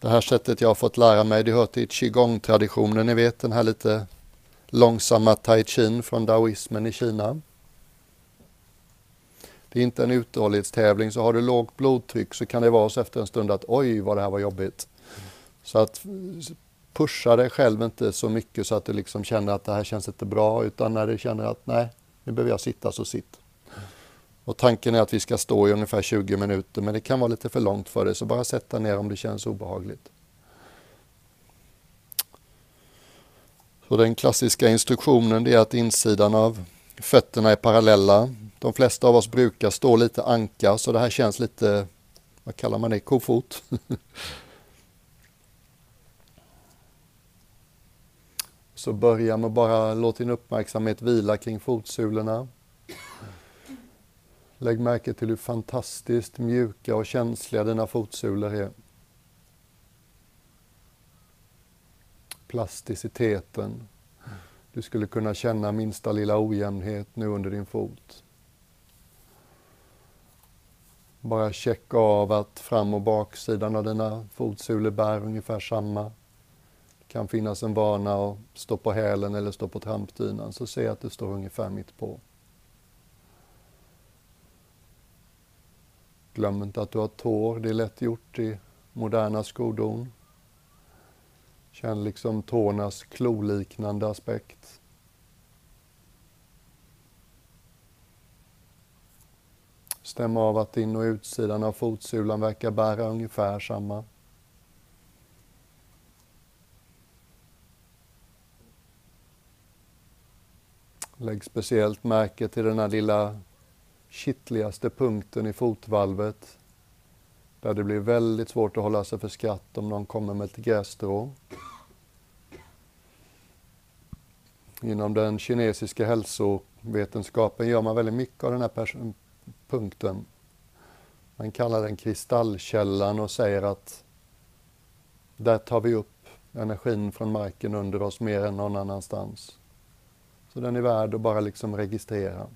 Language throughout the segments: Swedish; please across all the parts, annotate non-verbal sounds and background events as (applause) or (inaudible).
Det här sättet jag har fått lära mig, det hör till qigong-traditionen, ni vet den här lite långsamma tai chin från daoismen i Kina. Det är inte en uthållighetstävling, så har du lågt blodtryck så kan det vara så efter en stund att oj vad det här var jobbigt. Så att pusha dig själv inte så mycket så att du liksom känner att det här känns inte bra utan när du känner att nej, nu behöver jag sitta så sitt. Och tanken är att vi ska stå i ungefär 20 minuter men det kan vara lite för långt för dig så bara sätta ner om det känns obehagligt. Så den klassiska instruktionen är att insidan av fötterna är parallella. De flesta av oss brukar stå lite anka så det här känns lite, vad kallar man det, kofot? (laughs) Så börja med bara låt din uppmärksamhet vila kring fotsulorna. Lägg märke till hur fantastiskt mjuka och känsliga dina fotsulor är. Plasticiteten. Du skulle kunna känna minsta lilla ojämnhet nu under din fot. Bara checka av att fram och baksidan av dina fotsulor bär ungefär samma Det kan finnas en vana att stå på hälen eller stå på trampdynan, så se att du står ungefär mitt på. Glöm inte att du har tår, det är lätt gjort i moderna skodon. Känn liksom tårnas kloliknande aspekt. Stäm av att in och utsidan av fotsulan verkar bära ungefär samma. Lägg speciellt märke till den här lilla kittligaste punkten i fotvalvet där det blir väldigt svårt att hålla sig för skratt om någon kommer med ett grässtrå. Inom den kinesiska hälsovetenskapen gör man väldigt mycket av den här punkten. Man kallar den kristallkällan och säger att där tar vi upp energin från marken under oss mer än någon annanstans. Så den är värd att bara liksom registrera.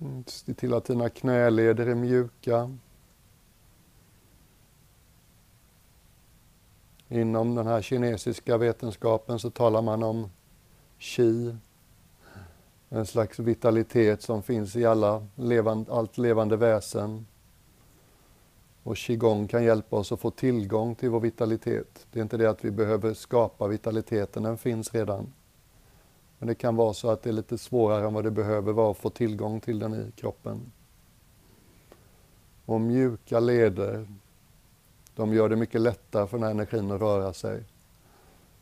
Mm, se till att dina knäleder är mjuka. Inom den här kinesiska vetenskapen så talar man om qi, en slags vitalitet som finns i alla levande, allt levande väsen. Och qigong kan hjälpa oss att få tillgång till vår vitalitet. Det är inte det att vi behöver skapa vitaliteten, den finns redan. Men det kan vara så att det är lite svårare än vad det behöver vara att få tillgång till den i kroppen. Och mjuka leder, de gör det mycket lättare för den här energin att röra sig.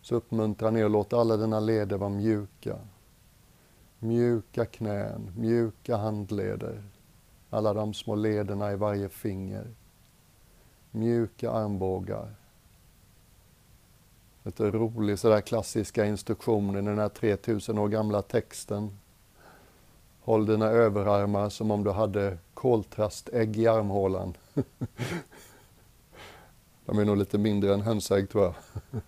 Så uppmuntra ner och låt alla dina leder vara mjuka. Mjuka knän, mjuka handleder. Alla de små lederna i varje finger. Mjuka armbågar. Lite rolig sådär klassiska instruktioner i den här 3000 år gamla texten. Håll dina överarmar som om du hade koltrastägg i armhålan. (laughs) De är nog lite mindre än hönsägg tror jag. (laughs)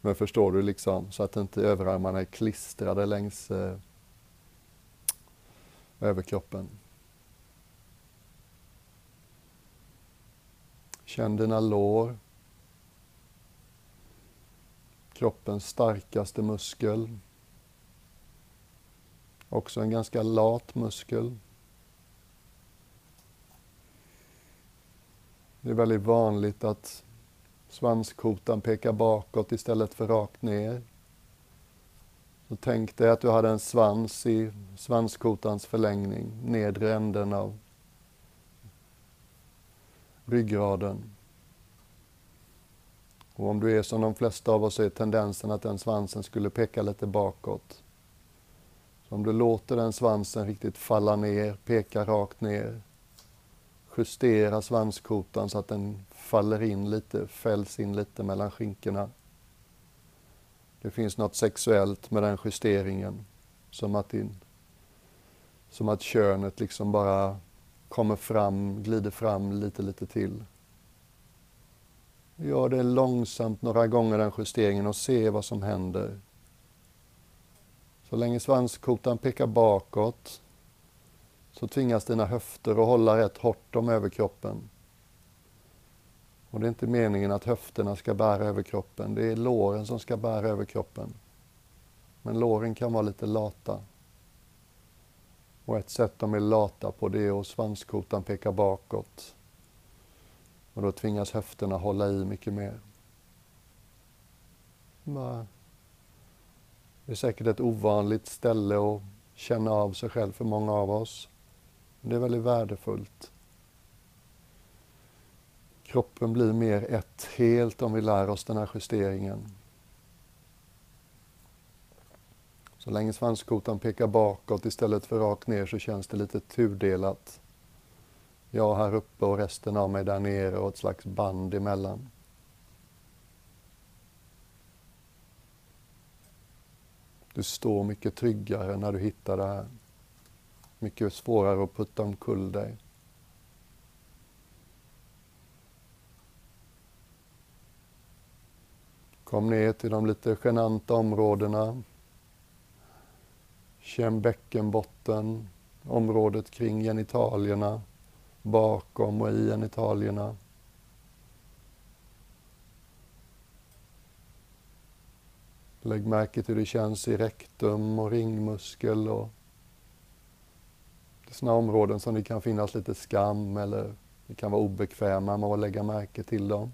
Men förstår du liksom, så att inte överarmarna är klistrade längs eh, överkroppen. Känn dina lår. Kroppens starkaste muskel. Också en ganska lat muskel. Det är väldigt vanligt att Svanskotan pekar bakåt istället för rakt ner. Så tänk dig att du hade en svans i svanskotans förlängning, nedre änden av ryggraden. Och om du är som de flesta av oss är tendensen att den svansen skulle peka lite bakåt. Så om du låter den svansen riktigt falla ner, peka rakt ner, justera svanskotan så att den faller in lite, fälls in lite mellan skinkorna. Det finns något sexuellt med den justeringen. Som att din Som att könet liksom bara kommer fram, glider fram lite, lite till. Gör det långsamt några gånger den justeringen och se vad som händer. Så länge svanskotan pekar bakåt så tvingas dina höfter att hålla rätt hårt om överkroppen. Och det är inte meningen att höfterna ska bära överkroppen, det är låren som ska bära överkroppen. Men låren kan vara lite lata. Och ett sätt de är lata på det är att svanskotan pekar bakåt. Och då tvingas höfterna hålla i mycket mer. Det är säkert ett ovanligt ställe att känna av sig själv för många av oss. Men det är väldigt värdefullt. Kroppen blir mer ett helt om vi lär oss den här justeringen. Så länge svanskotan pekar bakåt istället för rakt ner så känns det lite tudelat. Jag här uppe och resten av mig där nere och ett slags band emellan. Du står mycket tryggare när du hittar det här. Mycket svårare att putta omkull dig. Kom ner till de lite genanta områdena. Känn bäckenbotten, området kring genitalierna, bakom och i genitalierna. Lägg märke till hur det känns i rektum och ringmuskel och sådana områden som det kan finnas lite skam eller det kan vara obekväma med att lägga märke till dem.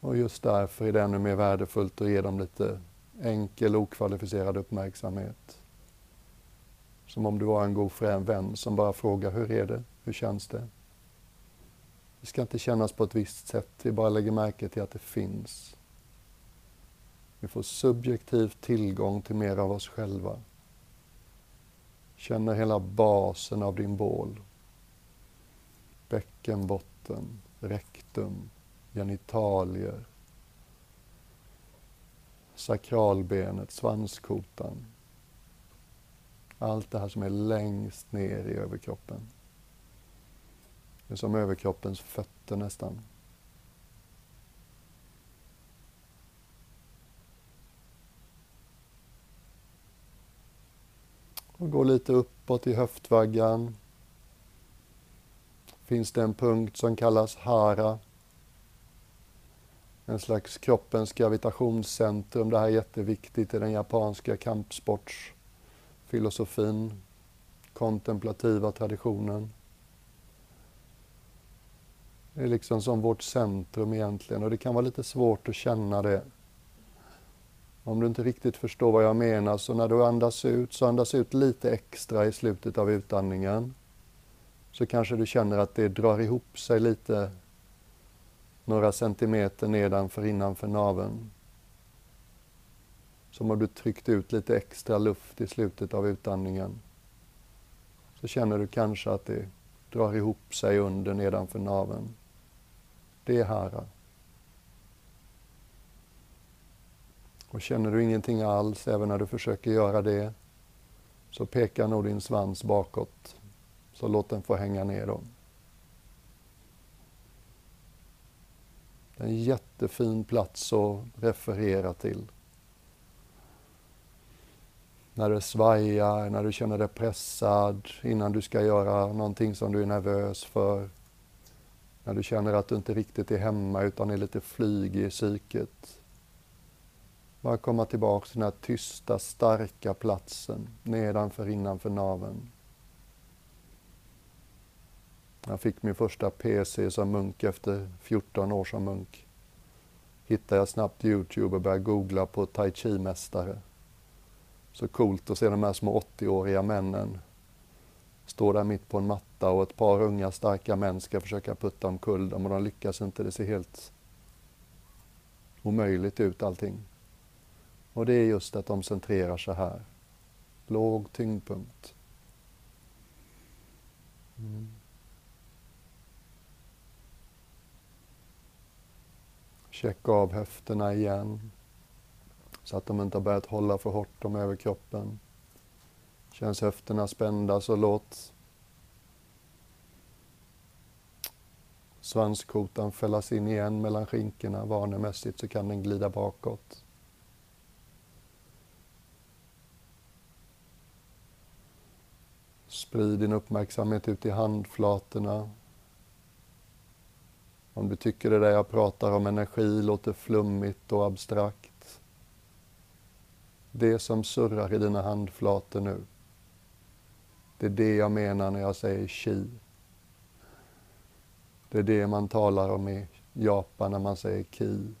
Och just därför är det ännu mer värdefullt att ge dem lite enkel, okvalificerad uppmärksamhet. Som om du var en god vän som bara frågar hur är det, hur känns det? Det ska inte kännas på ett visst sätt, vi bara lägger märke till att det finns. Vi får subjektiv tillgång till mer av oss själva. Känner hela basen av din bål. Bäckenbotten, rektum, genitalier, sakralbenet, svanskotan. Allt det här som är längst ner i överkroppen. Det är som överkroppens fötter nästan. Och gå lite uppåt i höftvaggan. Finns det en punkt som kallas hara. En slags kroppens gravitationscentrum. Det här är jätteviktigt i den japanska kampsports Filosofin, kontemplativa traditionen. Det är liksom som vårt centrum egentligen och det kan vara lite svårt att känna det. Om du inte riktigt förstår vad jag menar, så när du andas ut, så andas ut lite extra i slutet av utandningen. Så kanske du känner att det drar ihop sig lite några centimeter nedanför innanför naveln. Som om du tryckt ut lite extra luft i slutet av utandningen. Så känner du kanske att det drar ihop sig under nedanför naveln. Det är hara. Och känner du ingenting alls, även när du försöker göra det, så pekar nog din svans bakåt. Så låt den få hänga ner då. Det är en jättefin plats att referera till. När det svajar, när du känner dig pressad, innan du ska göra någonting som du är nervös för. När du känner att du inte riktigt är hemma utan är lite flyg i psyket. Bara komma tillbaka till den här tysta, starka platsen nedanför, innanför naveln. Jag fick min första PC som munk efter 14 år som munk. Hittade jag snabbt Youtube och började googla på tai chi-mästare. Så coolt att se de här små 80-åriga männen stå där mitt på en matta och ett par unga starka män ska försöka putta omkull dem och de lyckas inte. Det ser helt omöjligt ut allting. Och det är just att de centrerar sig här. Låg tyngdpunkt. Mm. Checka av höfterna igen så att de inte har börjat hålla för hårt om överkroppen. Känns höfterna spända så låt svanskotan fällas in igen mellan skinkorna. Vanemässigt så kan den glida bakåt. Sprid din uppmärksamhet ut i handflatorna. Om du tycker det där jag pratar om energi låter flummigt och abstrakt. Det som surrar i dina handflator nu. Det är det jag menar när jag säger chi. Det är det man talar om i Japan när man säger ki.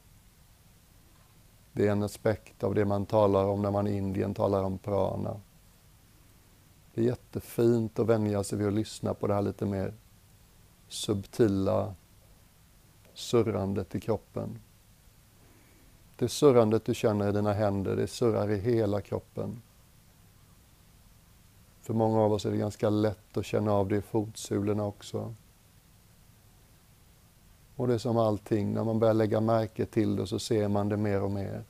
Det är en aspekt av det man talar om när man i Indien talar om prana. Det är jättefint att vänja sig vid att lyssna på det här lite mer subtila surrandet i kroppen. Det surrandet du känner i dina händer, det surrar i hela kroppen. För många av oss är det ganska lätt att känna av det i fotsulorna också. Och det är som allting, när man börjar lägga märke till det så ser man det mer och mer.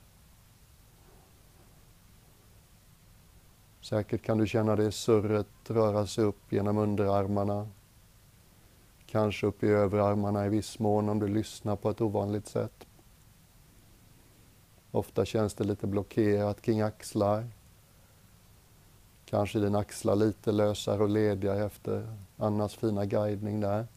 Säkert kan du känna det surret röra sig upp genom underarmarna. Kanske upp i överarmarna i viss mån om du lyssnar på ett ovanligt sätt. Ofta känns det lite blockerat kring axlar. Kanske dina axlar lite lösare och lediga efter Annas fina guidning där.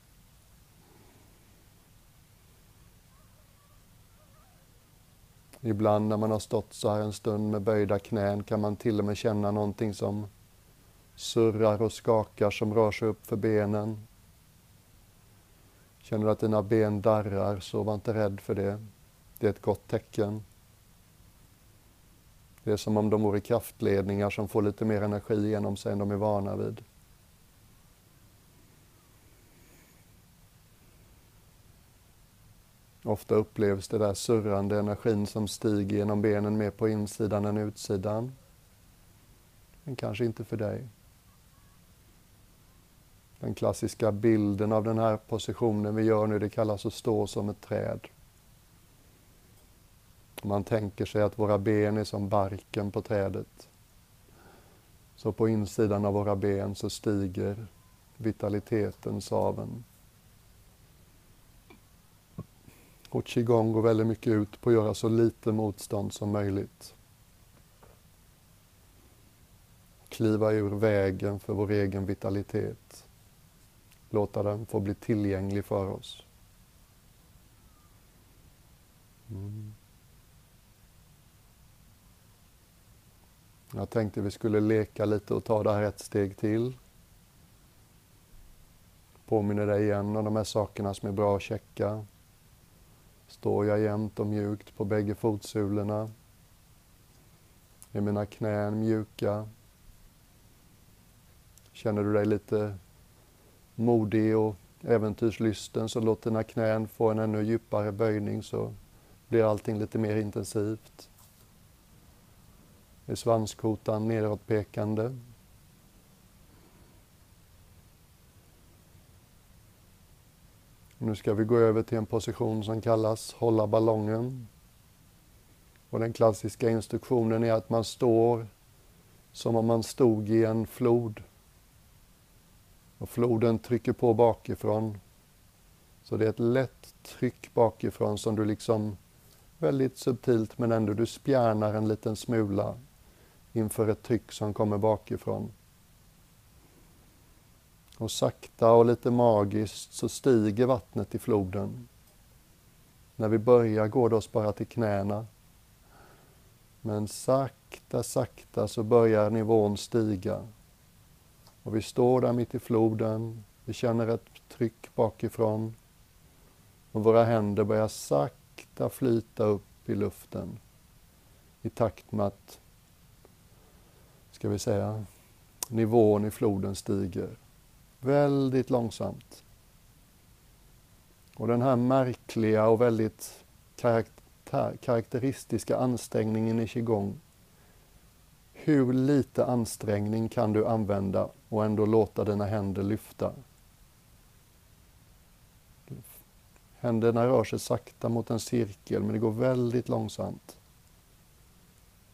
Ibland när man har stått så här en stund med böjda knän kan man till och med känna någonting som surrar och skakar som rör sig upp för benen. Känner du att dina ben darrar så var inte rädd för det. Det är ett gott tecken. Det är som om de vore kraftledningar som får lite mer energi genom sig än de är vana vid. Ofta upplevs det där surrande energin som stiger genom benen mer på insidan än utsidan. Men kanske inte för dig. Den klassiska bilden av den här positionen vi gör nu, det kallas att stå som ett träd. Man tänker sig att våra ben är som barken på trädet. Så på insidan av våra ben så stiger vitaliteten, saven. Och qigong går väldigt mycket ut på att göra så lite motstånd som möjligt. Kliva ur vägen för vår egen vitalitet. Låta den få bli tillgänglig för oss. Mm. Jag tänkte vi skulle leka lite och ta det här ett steg till. Påminner dig igen om de här sakerna som är bra att checka. Står jag jämnt och mjukt på bägge fotsulorna? Är mina knän mjuka? Känner du dig lite modig och äventyrslysten så låt dina knän få en ännu djupare böjning så blir allting lite mer intensivt. Är svanskotan nedåtpekande? Nu ska vi gå över till en position som kallas hålla ballongen. Och den klassiska instruktionen är att man står som om man stod i en flod. Och floden trycker på bakifrån. Så det är ett lätt tryck bakifrån som du liksom väldigt subtilt men ändå du spjärnar en liten smula inför ett tryck som kommer bakifrån. Och sakta och lite magiskt så stiger vattnet i floden. När vi börjar går det oss bara till knäna. Men sakta, sakta så börjar nivån stiga. Och vi står där mitt i floden, vi känner ett tryck bakifrån och våra händer börjar sakta flyta upp i luften i takt med att, ska vi säga, nivån i floden stiger. Väldigt långsamt. Och den här märkliga och väldigt karaktär, karaktäristiska ansträngningen i qigong. Hur lite ansträngning kan du använda och ändå låta dina händer lyfta? Händerna rör sig sakta mot en cirkel, men det går väldigt långsamt.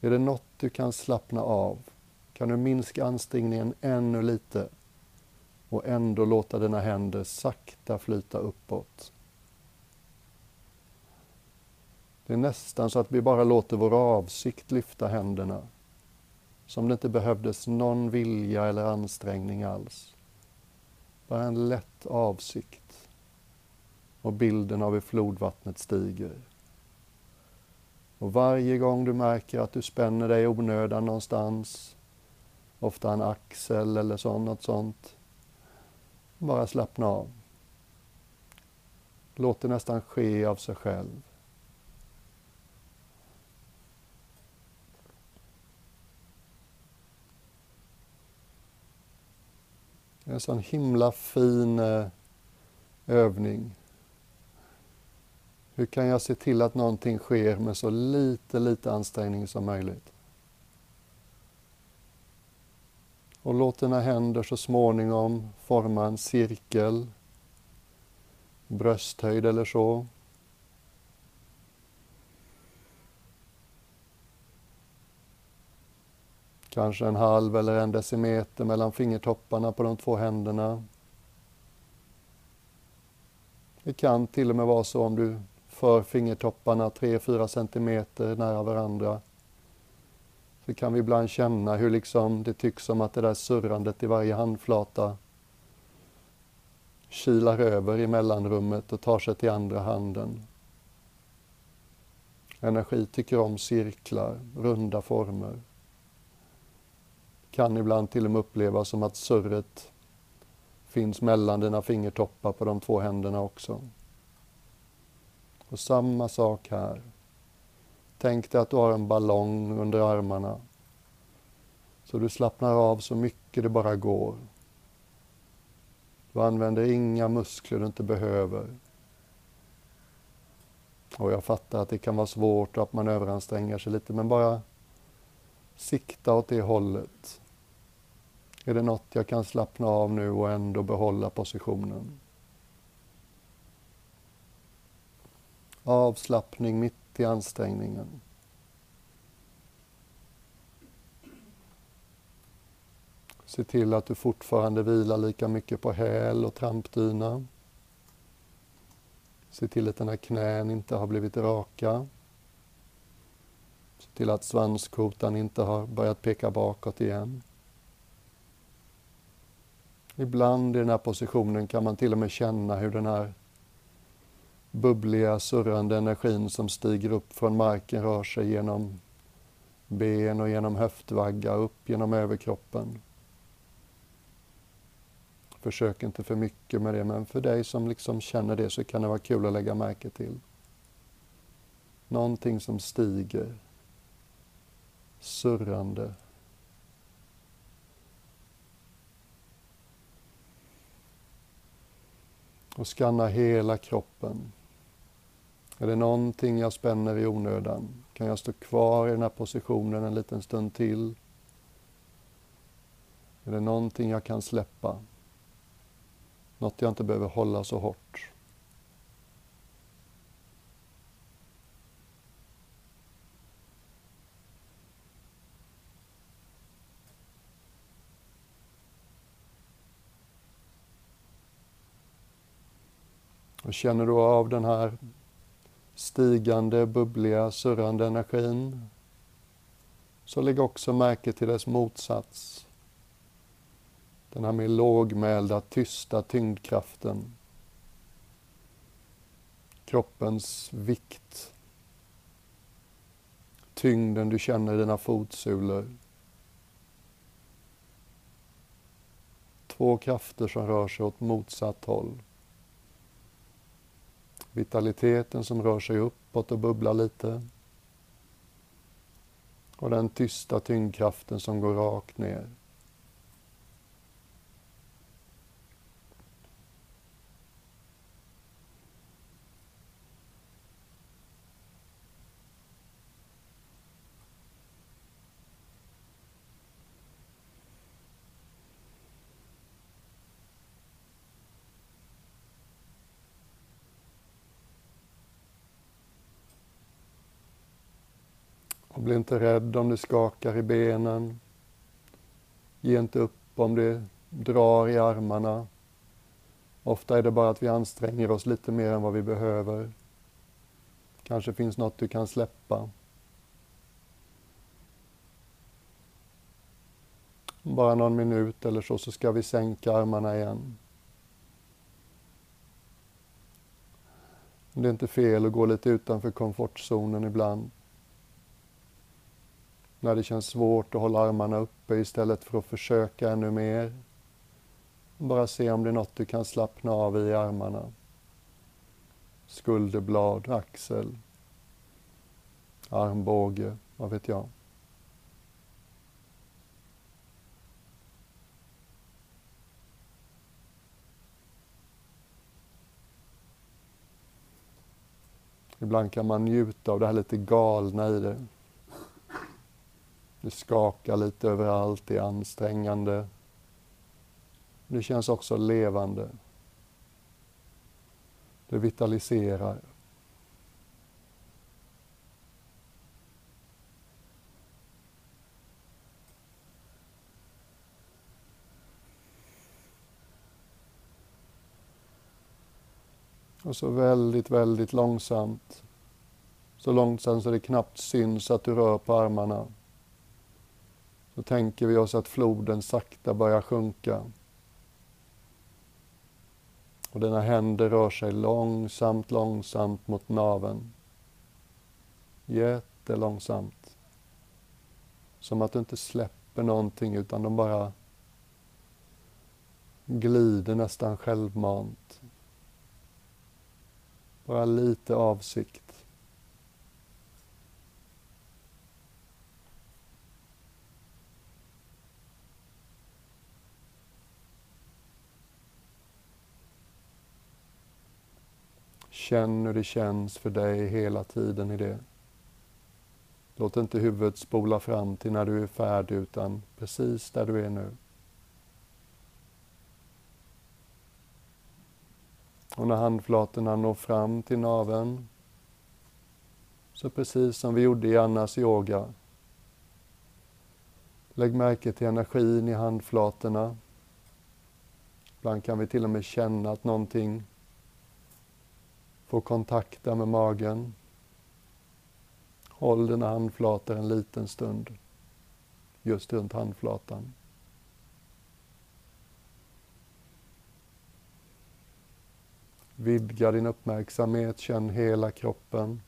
Är det något du kan slappna av kan du minska ansträngningen ännu lite och ändå låta dina händer sakta flyta uppåt. Det är nästan så att vi bara låter vår avsikt lyfta händerna. Som det inte behövdes någon vilja eller ansträngning alls. Bara en lätt avsikt. Och bilden av hur flodvattnet stiger. Och varje gång du märker att du spänner dig i onödan någonstans, ofta en axel eller så, något sånt, bara slappna av. Låt det nästan ske av sig själv. Det är En sån himla fin eh, övning. Hur kan jag se till att någonting sker med så lite, lite ansträngning som möjligt? Och låt dina händer så småningom forma en cirkel, brösthöjd eller så. Kanske en halv eller en decimeter mellan fingertopparna på de två händerna. Det kan till och med vara så om du för fingertopparna 3-4 centimeter nära varandra så kan vi ibland känna hur liksom det tycks som att det där surrandet i varje handflata kilar över i mellanrummet och tar sig till andra handen. Energi tycker om cirklar, runda former. Kan ibland till och med upplevas som att surret finns mellan dina fingertoppar på de två händerna också. Och samma sak här. Tänk dig att du har en ballong under armarna. Så du slappnar av så mycket det bara går. Du använder inga muskler du inte behöver. Och jag fattar att det kan vara svårt och att man överanstränger sig lite, men bara sikta åt det hållet. Är det något jag kan slappna av nu och ändå behålla positionen? Avslappning mitt i ansträngningen. Se till att du fortfarande vilar lika mycket på häl och trampdyna. Se till att dina knän inte har blivit raka. Se till att svanskotan inte har börjat peka bakåt igen. Ibland i den här positionen kan man till och med känna hur den här bubbliga, surrande energin som stiger upp från marken rör sig genom ben och genom höftvagga upp genom överkroppen. Försök inte för mycket med det, men för dig som liksom känner det så kan det vara kul att lägga märke till. Någonting som stiger, surrande. Och skanna hela kroppen. Är det någonting jag spänner i onödan? Kan jag stå kvar i den här positionen en liten stund till? Är det någonting jag kan släppa? Något jag inte behöver hålla så hårt? Och känner du av den här stigande, bubbliga, surrande energin så lägg också märke till dess motsats. Den här mer lågmälda, tysta tyngdkraften. Kroppens vikt. Tyngden du känner i dina fotsulor. Två krafter som rör sig åt motsatt håll. Vitaliteten som rör sig uppåt och bubblar lite. Och den tysta tyngdkraften som går rakt ner. Och bli inte rädd om det skakar i benen. Ge inte upp om det drar i armarna. Ofta är det bara att vi anstränger oss lite mer än vad vi behöver. Kanske finns något du kan släppa. Bara någon minut eller så, så ska vi sänka armarna igen. Det är inte fel att gå lite utanför komfortzonen ibland. När det känns svårt att hålla armarna uppe istället för att försöka ännu mer. Bara se om det är något du kan slappna av i armarna. Skulderblad, axel, armbåge, vad vet jag. Ibland kan man njuta av det här lite galna i det. Det skakar lite överallt, det är ansträngande. Det känns också levande. Det vitaliserar. Och så väldigt, väldigt långsamt. Så långsamt så det knappt syns att du rör på armarna. Så tänker vi oss att floden sakta börjar sjunka. Och dina händer rör sig långsamt, långsamt mot naven. Jättelångsamt. Som att du inte släpper någonting utan de bara glider nästan självmant. Bara lite avsikt. Känn hur det känns för dig hela tiden i det. Låt inte huvudet spola fram till när du är färdig, utan precis där du är nu. Och när handflatorna når fram till naven, så precis som vi gjorde i Annas yoga, lägg märke till energin i handflatorna. Ibland kan vi till och med känna att någonting Få kontakta med magen. Håll dina handflator en liten stund, just runt handflatan. Vidga din uppmärksamhet, känn hela kroppen.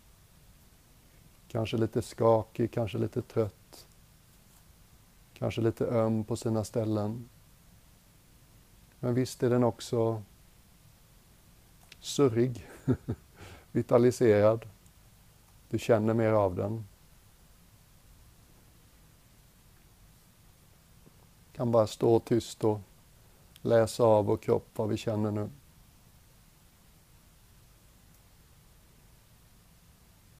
Kanske lite skakig, kanske lite trött. Kanske lite öm på sina ställen. Men visst är den också surrig, (laughs) vitaliserad. Du känner mer av den. Kan bara stå tyst och läsa av vår kropp vad vi känner nu.